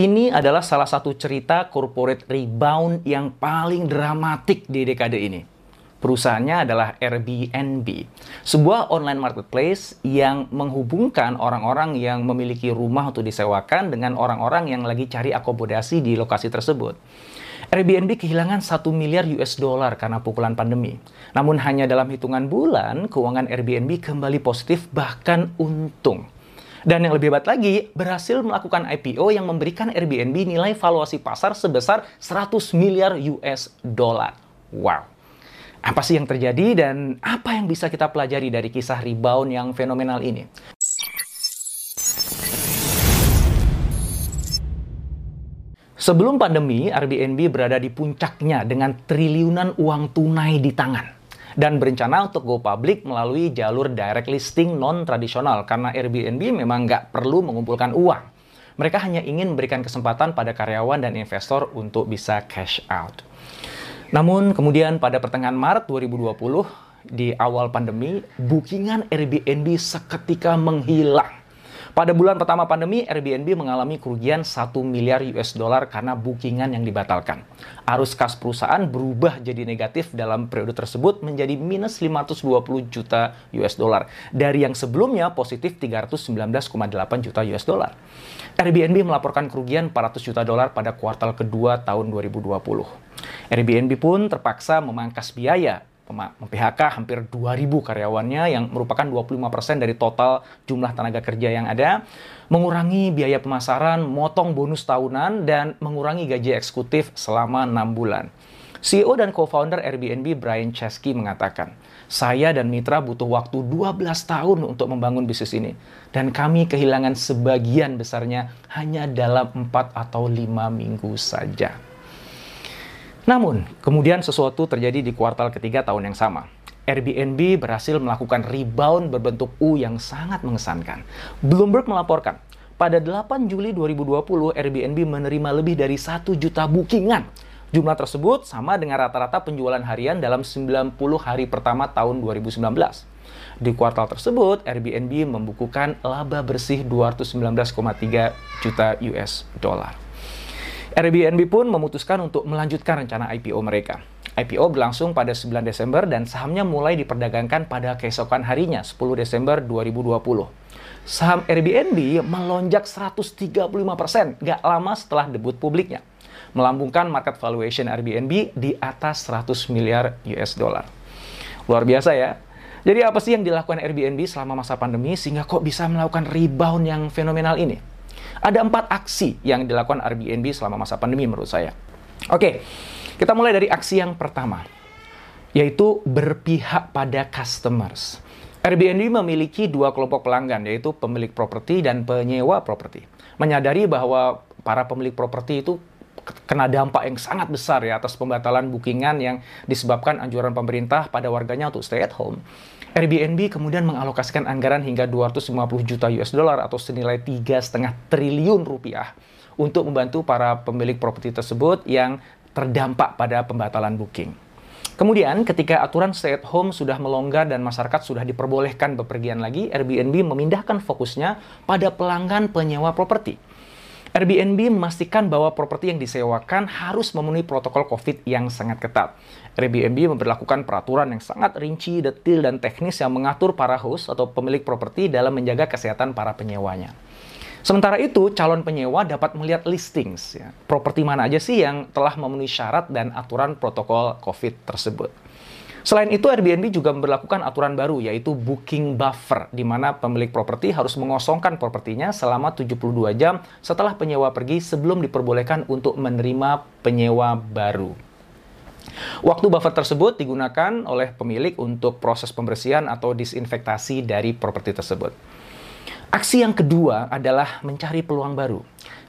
Ini adalah salah satu cerita corporate rebound yang paling dramatik di dekade ini. Perusahaannya adalah Airbnb, sebuah online marketplace yang menghubungkan orang-orang yang memiliki rumah untuk disewakan dengan orang-orang yang lagi cari akomodasi di lokasi tersebut. Airbnb kehilangan 1 miliar US dollar karena pukulan pandemi. Namun hanya dalam hitungan bulan, keuangan Airbnb kembali positif bahkan untung. Dan yang lebih hebat lagi, berhasil melakukan IPO yang memberikan Airbnb nilai valuasi pasar sebesar 100 miliar US dollar. Wow. Apa sih yang terjadi dan apa yang bisa kita pelajari dari kisah rebound yang fenomenal ini? Sebelum pandemi, Airbnb berada di puncaknya dengan triliunan uang tunai di tangan dan berencana untuk go public melalui jalur direct listing non-tradisional karena Airbnb memang nggak perlu mengumpulkan uang. Mereka hanya ingin memberikan kesempatan pada karyawan dan investor untuk bisa cash out. Namun kemudian pada pertengahan Maret 2020, di awal pandemi, bookingan Airbnb seketika menghilang. Pada bulan pertama pandemi, Airbnb mengalami kerugian 1 miliar US dollar karena bookingan yang dibatalkan. Arus kas perusahaan berubah jadi negatif dalam periode tersebut menjadi minus 520 juta US dollar dari yang sebelumnya positif 319,8 juta US dollar. Airbnb melaporkan kerugian 400 juta dolar pada kuartal kedua tahun 2020. Airbnb pun terpaksa memangkas biaya mem-PHK hampir 2.000 karyawannya yang merupakan 25% dari total jumlah tenaga kerja yang ada, mengurangi biaya pemasaran, motong bonus tahunan, dan mengurangi gaji eksekutif selama 6 bulan. CEO dan co-founder Airbnb Brian Chesky mengatakan, saya dan mitra butuh waktu 12 tahun untuk membangun bisnis ini. Dan kami kehilangan sebagian besarnya hanya dalam 4 atau 5 minggu saja. Namun, kemudian sesuatu terjadi di kuartal ketiga tahun yang sama. Airbnb berhasil melakukan rebound berbentuk U yang sangat mengesankan. Bloomberg melaporkan, pada 8 Juli 2020, Airbnb menerima lebih dari 1 juta bookingan. Jumlah tersebut sama dengan rata-rata penjualan harian dalam 90 hari pertama tahun 2019. Di kuartal tersebut, Airbnb membukukan laba bersih 219,3 juta US dollar. Airbnb pun memutuskan untuk melanjutkan rencana IPO mereka. IPO berlangsung pada 9 Desember dan sahamnya mulai diperdagangkan pada keesokan harinya, 10 Desember 2020. Saham Airbnb melonjak 135% gak lama setelah debut publiknya, melambungkan market valuation Airbnb di atas 100 miliar US dollar. Luar biasa ya. Jadi apa sih yang dilakukan Airbnb selama masa pandemi sehingga kok bisa melakukan rebound yang fenomenal ini? Ada empat aksi yang dilakukan Airbnb selama masa pandemi menurut saya. Oke, kita mulai dari aksi yang pertama, yaitu berpihak pada customers. Airbnb memiliki dua kelompok pelanggan, yaitu pemilik properti dan penyewa properti. Menyadari bahwa para pemilik properti itu kena dampak yang sangat besar ya atas pembatalan bookingan yang disebabkan anjuran pemerintah pada warganya untuk stay at home. Airbnb kemudian mengalokasikan anggaran hingga 250 juta US dollar atau senilai 3,5 triliun rupiah untuk membantu para pemilik properti tersebut yang terdampak pada pembatalan booking. Kemudian, ketika aturan stay at home sudah melonggar dan masyarakat sudah diperbolehkan bepergian lagi, Airbnb memindahkan fokusnya pada pelanggan penyewa properti. Airbnb memastikan bahwa properti yang disewakan harus memenuhi protokol COVID yang sangat ketat. Airbnb memperlakukan peraturan yang sangat rinci, detil, dan teknis yang mengatur para host atau pemilik properti dalam menjaga kesehatan para penyewanya. Sementara itu, calon penyewa dapat melihat listings, ya, properti mana aja sih yang telah memenuhi syarat dan aturan protokol COVID tersebut. Selain itu, Airbnb juga memperlakukan aturan baru, yaitu booking buffer, di mana pemilik properti harus mengosongkan propertinya selama 72 jam setelah penyewa pergi sebelum diperbolehkan untuk menerima penyewa baru. Waktu buffer tersebut digunakan oleh pemilik untuk proses pembersihan atau disinfektasi dari properti tersebut. Aksi yang kedua adalah mencari peluang baru.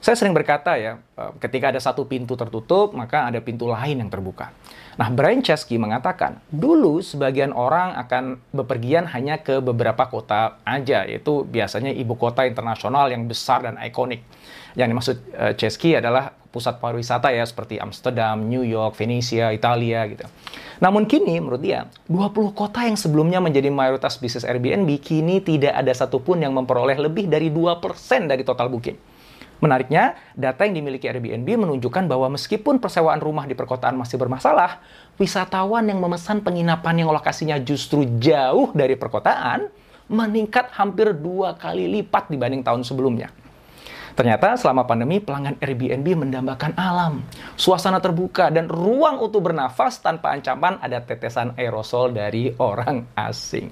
Saya sering berkata ya, eh, ketika ada satu pintu tertutup, maka ada pintu lain yang terbuka. Nah, Brian Chesky mengatakan, dulu sebagian orang akan bepergian hanya ke beberapa kota aja, yaitu biasanya ibu kota internasional yang besar dan ikonik. Yang dimaksud uh, Chesky adalah pusat pariwisata ya, seperti Amsterdam, New York, Venesia, Italia gitu. Namun kini, menurut dia, 20 kota yang sebelumnya menjadi mayoritas bisnis Airbnb, kini tidak ada satupun yang memperoleh lebih dari 2% dari total booking. Menariknya, data yang dimiliki Airbnb menunjukkan bahwa meskipun persewaan rumah di perkotaan masih bermasalah, wisatawan yang memesan penginapan yang lokasinya justru jauh dari perkotaan meningkat hampir dua kali lipat dibanding tahun sebelumnya. Ternyata selama pandemi pelanggan Airbnb mendambakan alam, suasana terbuka, dan ruang untuk bernafas tanpa ancaman ada tetesan aerosol dari orang asing.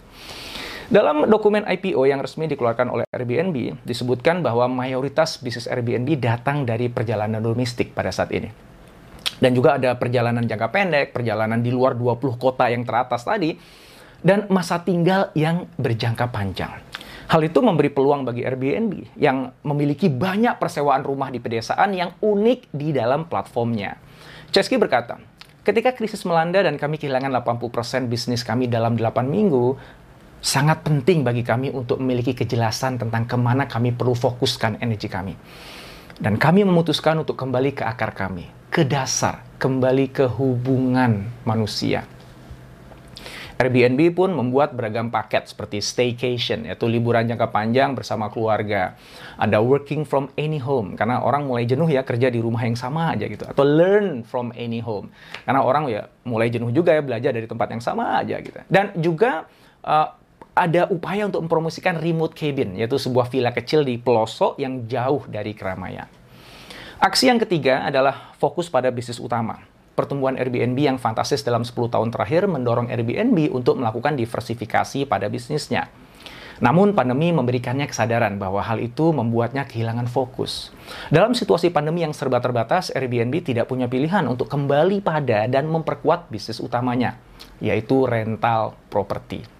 Dalam dokumen IPO yang resmi dikeluarkan oleh Airbnb, disebutkan bahwa mayoritas bisnis Airbnb datang dari perjalanan domestik pada saat ini. Dan juga ada perjalanan jangka pendek, perjalanan di luar 20 kota yang teratas tadi, dan masa tinggal yang berjangka panjang. Hal itu memberi peluang bagi Airbnb yang memiliki banyak persewaan rumah di pedesaan yang unik di dalam platformnya. Chesky berkata, Ketika krisis melanda dan kami kehilangan 80% bisnis kami dalam 8 minggu, sangat penting bagi kami untuk memiliki kejelasan tentang ke mana kami perlu fokuskan energi kami. Dan kami memutuskan untuk kembali ke akar kami, ke dasar, kembali ke hubungan manusia. Airbnb pun membuat beragam paket seperti staycation, yaitu liburan jangka panjang bersama keluarga. Ada working from any home, karena orang mulai jenuh ya kerja di rumah yang sama aja gitu. Atau learn from any home, karena orang ya mulai jenuh juga ya belajar dari tempat yang sama aja gitu. Dan juga uh, ada upaya untuk mempromosikan remote cabin, yaitu sebuah villa kecil di pelosok yang jauh dari keramaian. Aksi yang ketiga adalah fokus pada bisnis utama. Pertumbuhan Airbnb yang fantastis dalam 10 tahun terakhir mendorong Airbnb untuk melakukan diversifikasi pada bisnisnya. Namun pandemi memberikannya kesadaran bahwa hal itu membuatnya kehilangan fokus. Dalam situasi pandemi yang serba terbatas, Airbnb tidak punya pilihan untuk kembali pada dan memperkuat bisnis utamanya, yaitu rental properti.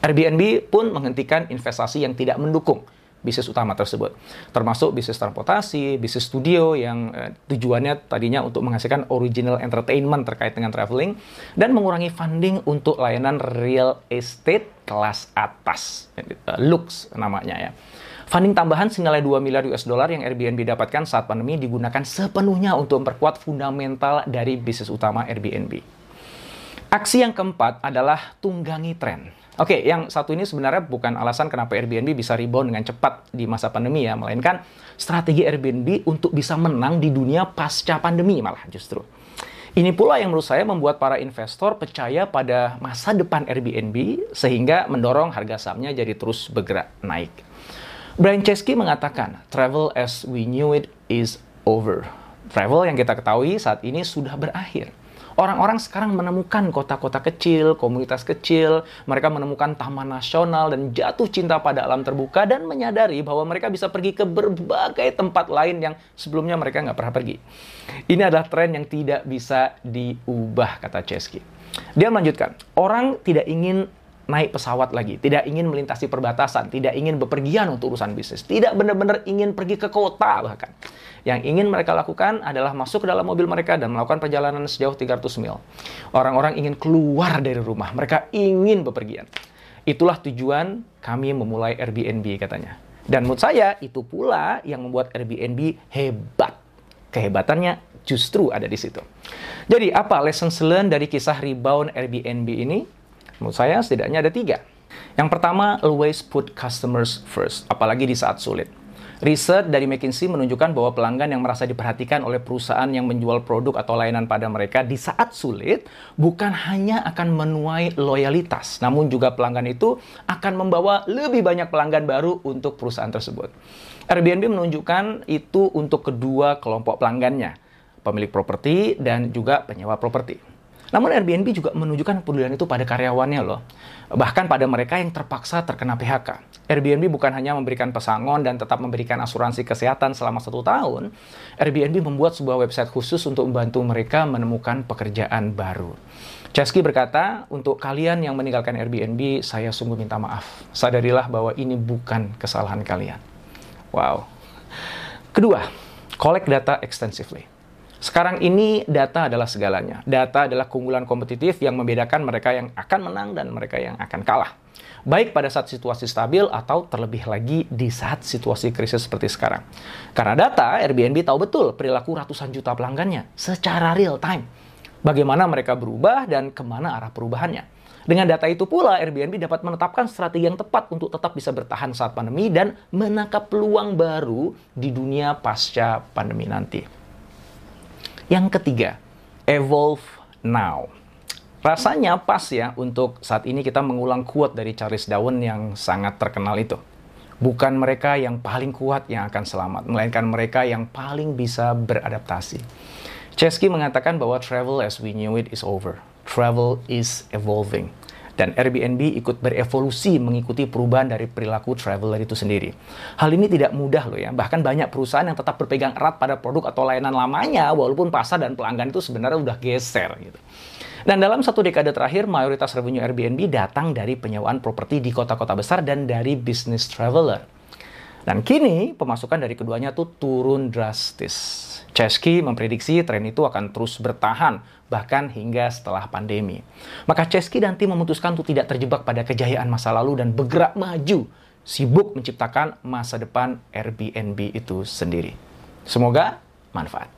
Airbnb pun menghentikan investasi yang tidak mendukung bisnis utama tersebut, termasuk bisnis transportasi, bisnis studio yang eh, tujuannya tadinya untuk menghasilkan original entertainment terkait dengan traveling dan mengurangi funding untuk layanan real estate kelas atas, uh, lux namanya ya. Funding tambahan senilai 2 miliar US dollar yang Airbnb dapatkan saat pandemi digunakan sepenuhnya untuk memperkuat fundamental dari bisnis utama Airbnb. Aksi yang keempat adalah tunggangi tren. Oke, okay, yang satu ini sebenarnya bukan alasan kenapa Airbnb bisa rebound dengan cepat di masa pandemi ya, melainkan strategi Airbnb untuk bisa menang di dunia pasca pandemi malah justru. Ini pula yang menurut saya membuat para investor percaya pada masa depan Airbnb sehingga mendorong harga sahamnya jadi terus bergerak naik. Brian Chesky mengatakan, travel as we knew it is over. Travel yang kita ketahui saat ini sudah berakhir. Orang-orang sekarang menemukan kota-kota kecil, komunitas kecil, mereka menemukan taman nasional dan jatuh cinta pada alam terbuka dan menyadari bahwa mereka bisa pergi ke berbagai tempat lain yang sebelumnya mereka nggak pernah pergi. Ini adalah tren yang tidak bisa diubah, kata Chesky. Dia melanjutkan, orang tidak ingin naik pesawat lagi, tidak ingin melintasi perbatasan, tidak ingin bepergian untuk urusan bisnis, tidak benar-benar ingin pergi ke kota bahkan. Yang ingin mereka lakukan adalah masuk ke dalam mobil mereka dan melakukan perjalanan sejauh 300 mil. Orang-orang ingin keluar dari rumah, mereka ingin bepergian. Itulah tujuan kami memulai Airbnb katanya. Dan menurut saya itu pula yang membuat Airbnb hebat. Kehebatannya justru ada di situ. Jadi apa lessons learned dari kisah rebound Airbnb ini? Menurut saya setidaknya ada tiga. Yang pertama, always put customers first, apalagi di saat sulit. Riset dari McKinsey menunjukkan bahwa pelanggan yang merasa diperhatikan oleh perusahaan yang menjual produk atau layanan pada mereka di saat sulit bukan hanya akan menuai loyalitas, namun juga pelanggan itu akan membawa lebih banyak pelanggan baru untuk perusahaan tersebut. Airbnb menunjukkan itu untuk kedua kelompok pelanggannya pemilik properti, dan juga penyewa properti. Namun Airbnb juga menunjukkan kepedulian itu pada karyawannya loh. Bahkan pada mereka yang terpaksa terkena PHK. Airbnb bukan hanya memberikan pesangon dan tetap memberikan asuransi kesehatan selama satu tahun. Airbnb membuat sebuah website khusus untuk membantu mereka menemukan pekerjaan baru. Chesky berkata, untuk kalian yang meninggalkan Airbnb, saya sungguh minta maaf. Sadarilah bahwa ini bukan kesalahan kalian. Wow. Kedua, collect data extensively. Sekarang ini data adalah segalanya. Data adalah keunggulan kompetitif yang membedakan mereka yang akan menang dan mereka yang akan kalah. Baik pada saat situasi stabil atau terlebih lagi di saat situasi krisis seperti sekarang. Karena data, Airbnb tahu betul perilaku ratusan juta pelanggannya secara real time. Bagaimana mereka berubah dan ke mana arah perubahannya. Dengan data itu pula, Airbnb dapat menetapkan strategi yang tepat untuk tetap bisa bertahan saat pandemi dan menangkap peluang baru di dunia pasca pandemi nanti. Yang ketiga, evolve now. Rasanya pas ya untuk saat ini kita mengulang quote dari Charles Darwin yang sangat terkenal itu. Bukan mereka yang paling kuat yang akan selamat, melainkan mereka yang paling bisa beradaptasi. Chesky mengatakan bahwa travel as we knew it is over. Travel is evolving dan Airbnb ikut berevolusi mengikuti perubahan dari perilaku traveler itu sendiri. Hal ini tidak mudah loh ya, bahkan banyak perusahaan yang tetap berpegang erat pada produk atau layanan lamanya walaupun pasar dan pelanggan itu sebenarnya udah geser gitu. Dan dalam satu dekade terakhir, mayoritas revenue Airbnb datang dari penyewaan properti di kota-kota besar dan dari bisnis traveler. Dan kini pemasukan dari keduanya tuh turun drastis. Chesky memprediksi tren itu akan terus bertahan, bahkan hingga setelah pandemi. Maka Chesky dan tim memutuskan untuk tidak terjebak pada kejayaan masa lalu dan bergerak maju, sibuk menciptakan masa depan Airbnb itu sendiri. Semoga manfaat.